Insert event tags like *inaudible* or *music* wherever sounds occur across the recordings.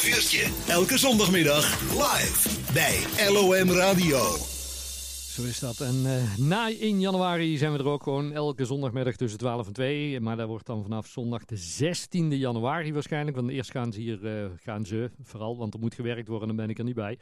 12 uurtje. Elke zondagmiddag live bij LOM Radio. Zo is dat. En uh, na 1 januari zijn we er ook gewoon elke zondagmiddag tussen 12 en 2. Maar dat wordt dan vanaf zondag de 16e januari waarschijnlijk. Want eerst gaan ze hier, uh, gaan ze vooral, want er moet gewerkt worden, dan ben ik er niet bij.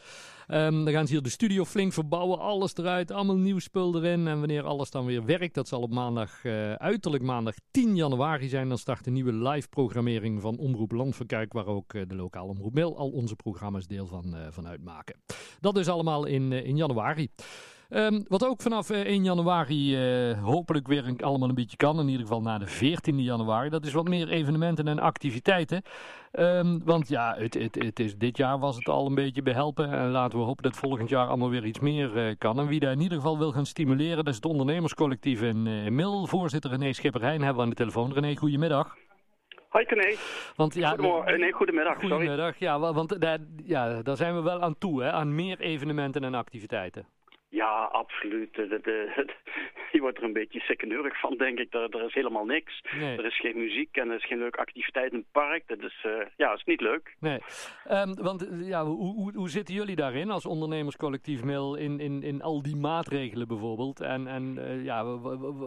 Um, dan gaan ze hier de studio flink verbouwen, alles eruit, allemaal nieuw spul erin. En wanneer alles dan weer werkt, dat zal op maandag, uh, uiterlijk maandag 10 januari zijn. Dan start een nieuwe live programmering van Omroep Landverkuik, waar ook de lokale Omroep Mail al onze programma's deel van, van uitmaken. Dat is allemaal in, in januari. Um, wat ook vanaf uh, 1 januari uh, hopelijk weer een, allemaal een beetje kan, in ieder geval na de 14e januari, dat is wat meer evenementen en activiteiten. Um, want ja, het, het, het is, dit jaar was het al een beetje behelpen en laten we hopen dat volgend jaar allemaal weer iets meer uh, kan. En wie daar in ieder geval wil gaan stimuleren, dat is het ondernemerscollectief in, in Mil. Voorzitter René Schipperheijn hebben we aan de telefoon. René, goedemiddag. Hoi René. Want, ja, Goedemorgen. Nee, goedemiddag. Goedemiddag, sorry. ja, want daar, ja, daar zijn we wel aan toe, hè, aan meer evenementen en activiteiten. Ja, absoluut. De, de, de, *laughs* je wordt er een beetje sekkeneurig van, denk ik. Er, er is helemaal niks. Nee. Er is geen muziek en er is geen leuke activiteit in het park. Dat is, uh, ja, is niet leuk. Nee, um, want ja, hoe, hoe, hoe zitten jullie daarin als ondernemerscollectief Mail in, in, in al die maatregelen bijvoorbeeld? En, en uh, ja,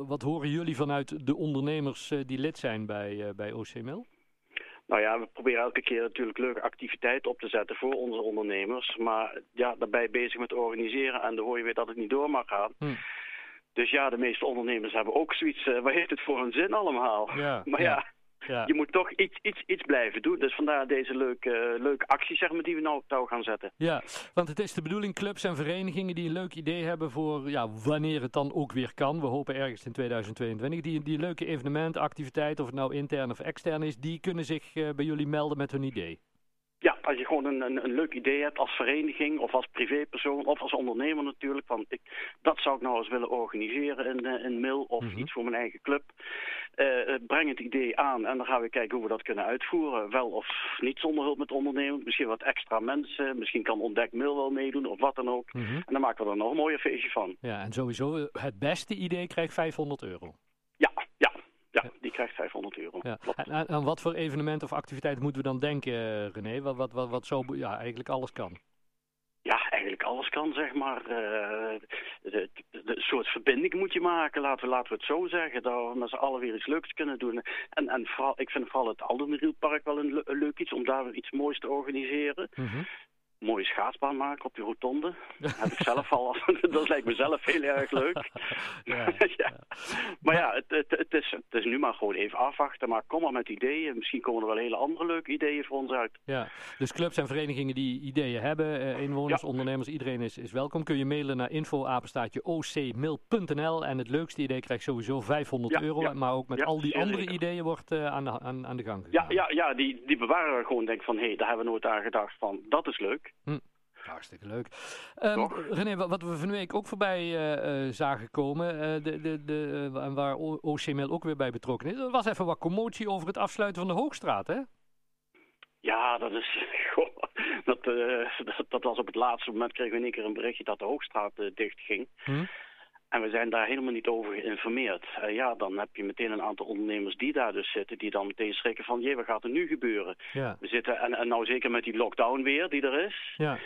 wat horen jullie vanuit de ondernemers die lid zijn bij, uh, bij OC Mail? Nou ja, we proberen elke keer natuurlijk leuke activiteiten op te zetten voor onze ondernemers. Maar ja, daarbij bezig met organiseren en dan hoor je weer dat het niet door mag gaan. Hm. Dus ja, de meeste ondernemers hebben ook zoiets, uh, waar heeft het voor een zin allemaal? Ja, *laughs* maar ja, ja, ja, je moet toch iets, iets, iets blijven doen. Dus vandaar deze leuke, uh, leuke actie zeg maar, die we nou op touw gaan zetten. Ja, want het is de bedoeling clubs en verenigingen die een leuk idee hebben voor ja, wanneer het dan ook weer kan. We hopen ergens in 2022. Die, die leuke evenementen, activiteiten, of het nou intern of extern is, die kunnen zich uh, bij jullie melden met hun idee. Als je gewoon een, een, een leuk idee hebt als vereniging of als privépersoon of als ondernemer natuurlijk. Want ik, dat zou ik nou eens willen organiseren in, uh, in Mil of Mhm. mm -hmm. iets voor mijn eigen club. Uh, breng het idee aan en dan gaan we kijken hoe we dat kunnen uitvoeren. Wel of niet zonder hulp met ondernemers. Misschien wat extra mensen. Misschien kan Ontdek Mil wel meedoen of wat dan ook. Mm -hmm. En dan maken we er nog een mooie feestje van. Ja, en sowieso het beste idee krijgt 500 euro. Ja, ja. Ja, die krijgt 500 euro. Ja. En aan wat voor evenement of activiteit moeten we dan denken, uh, René? Wat, wat, wat, wat zo ja, eigenlijk alles kan? Ja, eigenlijk alles kan, zeg maar. Uh, de, de, de, soort verbinding moet je maken, laten we, laten we het zo zeggen. Dat we met z'n allen weer iets leuks kunnen doen. En, en vooral, ik vind vooral het Aldenrielpark wel een, leuk iets om daar weer iets moois te organiseren. Mm -hmm mooie schaatsbaan maken op die rotonde. Dat heb ik zelf al. *laughs* dat lijkt me zelf heel erg leuk. *laughs* ja, ja. Maar ja, het, het, het, is, het is nu maar gewoon even afwachten. Maar kom maar met ideeën. Misschien komen er wel hele andere leuke ideeën voor ons uit. Ja, dus clubs en verenigingen die ideeën hebben, uh, inwoners, ja. ondernemers, iedereen is, is welkom. Kun je mailen naar info-apenstaatje ocmail.nl en het leukste idee krijgt sowieso 500 ja, euro. Maar ook met al die andere zeker. ideeën wordt uh, aan, de, aan, aan de gang ja, ja, ja die, die bewaren we gewoon. Denk van, hé, hey, daar hebben we nooit aan gedacht van. Dat is leuk. Hm. Hartstikke leuk. Um, René, wat we van de week ook voorbij uh, uh, zagen komen, uh, de, de, de, waar OCML ook weer bij betrokken is, er was even wat commotie over het afsluiten van de Hoogstraat, hè? Ja, dat is. *laughs* Goh, dat, *laughs* dat, dat, was op het laatste moment kregen we in één keer een berichtje dat de Hoogstraat dicht ging. En we zijn daar helemaal niet over geïnformeerd. Uh, ja, dan heb je meteen een aantal ondernemers die daar dus zitten, die dan meteen schrikken van, jee, wat gaat er nu gebeuren? Ja. We zitten, en, en nou zeker met die lockdown weer die er is. Ja.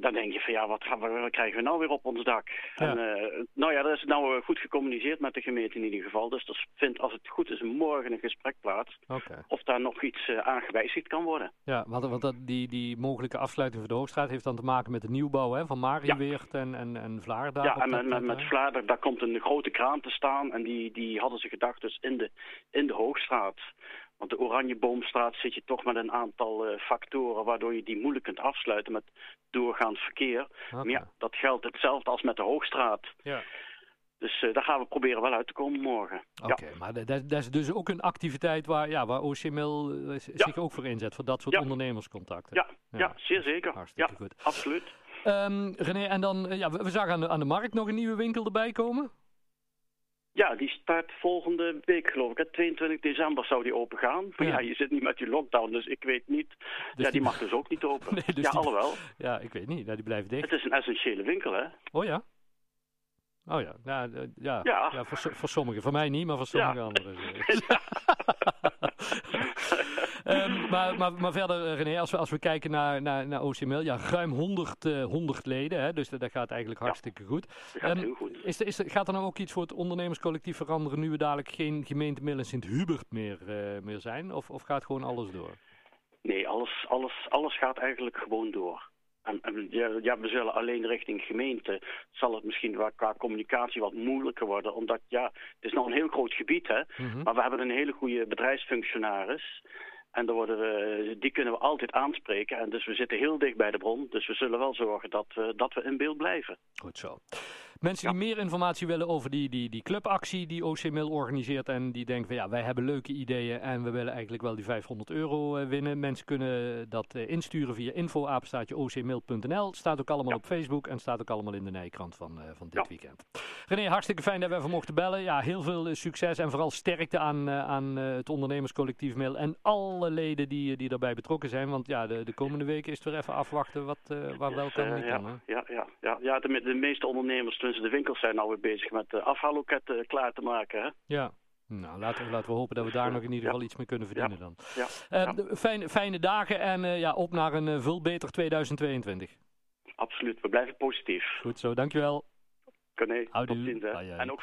Dan denk je van ja, wat, gaan we, wat krijgen we nou weer op ons dak? Ja. En, uh, nou ja, dat is nou goed gecommuniceerd met de gemeente in ieder geval. Dus er vindt, als het goed is, morgen een gesprek plaats. Okay. Of daar nog iets uh, aan gewijzigd kan worden. Ja, want, want dat, die, die mogelijke afsluiting van de Hoogstraat heeft dan te maken met de nieuwbouw hè, van Marieweert ja. en, en, en. Ja, en met, met, met daar komt een grote kraan te staan. En die, die hadden ze gedacht dus in de, in de Hoogstraat. Want de Oranjeboomstraat zit je toch met een aantal uh, factoren waardoor je die moeilijk kunt afsluiten met doorgaand verkeer. Okay. Maar ja, dat geldt hetzelfde als met de Hoogstraat. Ja. Dus uh, daar gaan we proberen wel uit te komen morgen. Oké, okay, ja. maar dat, dat, is dus ook een activiteit waar, ja, waar OCML uh, zich ook voor inzet, voor dat soort ja. ondernemerscontacten. Ja, ja. zeer zeker. Hartstikke ja, goed. Absoluut. Um, René, en dan, ja, we, we zagen aan de, aan de markt nog een nieuwe winkel erbij komen. Ja, die start volgende week geloof ik. Hè. 22 december zou die open gaan. Maar ja. ja. je zit niet met die lockdown, dus ik weet niet. Dus ja, die, die mag dus ook niet open. *laughs* Nee, dus ja, die... alhoewel. Ja, ik weet niet. Nou, die blijven dicht. Het is een essentiële winkel, hè? Oh ja? Oh ja, ja, ja. ja. ja voor, voor, sommigen. Voor mij niet, maar voor sommige anderen. *laughs* *laughs* maar, maar, maar verder, eh, René, als we, als we kijken naar, naar, naar OCML, ja, ruim 100, uh, 100 leden, hè, dus dat gaat eigenlijk hartstikke goed. Dat gaat Ehm, heel goed. Is, er- is, gaat er nou ook iets voor het ondernemerscollectief veranderen nu we dadelijk geen gemeente Sint-Hubert meer, eh, meer zijn? Of, of gaat gewoon alles door? Nee, alles, alles, alles gaat eigenlijk gewoon door. En, en ja, ja, we zullen alleen richting gemeente, zal het misschien qua, qua communicatie wat moeilijker worden. Omdat ja, het is nog een heel groot gebied, hè. Mhm. Maar we hebben een hele goede bedrijfsfunctionaris. En daar worden we, die kunnen we altijd aanspreken. En dus we zitten heel dicht bij de bron. Dus we zullen wel zorgen dat, we dat we in beeld blijven. Goed zo. Mensen die meer informatie willen over die, die, die clubactie die OCMIL organiseert en die denken van ja, wij hebben leuke ideeën en we willen eigenlijk wel die 500 euro eh, winnen. Mensen kunnen dat eh, insturen via info-ocmil.nl. Staat ook allemaal op Facebook en staat ook allemaal in de Nijkrant van, eh, van dit weekend. René, hartstikke fijn dat we even mochten bellen. Ja, heel veel succes en vooral sterkte aan, aan het ondernemerscollectief Mail en alle leden die, die daarbij betrokken zijn. Want ja, de, de komende weken is het weer even afwachten wat, waar wel kan en niet ja, kan. hè? ja, ja, ja, ja de meeste ondernemers, tenminste de winkels, zijn nou weer bezig met de afhaalloketten klaar te maken. Hè? Ja. Nou, laten we, laten we hopen dat we daar nog in ieder Ja. geval iets mee kunnen verdienen dan. Ja, Eh, ja. fijne, fijne dagen en eh, ja, op naar een eh, veel beter 2022. absoluut. We blijven positief. Goed zo, dankjewel. Oké, Houdoe. tot ziens. En ook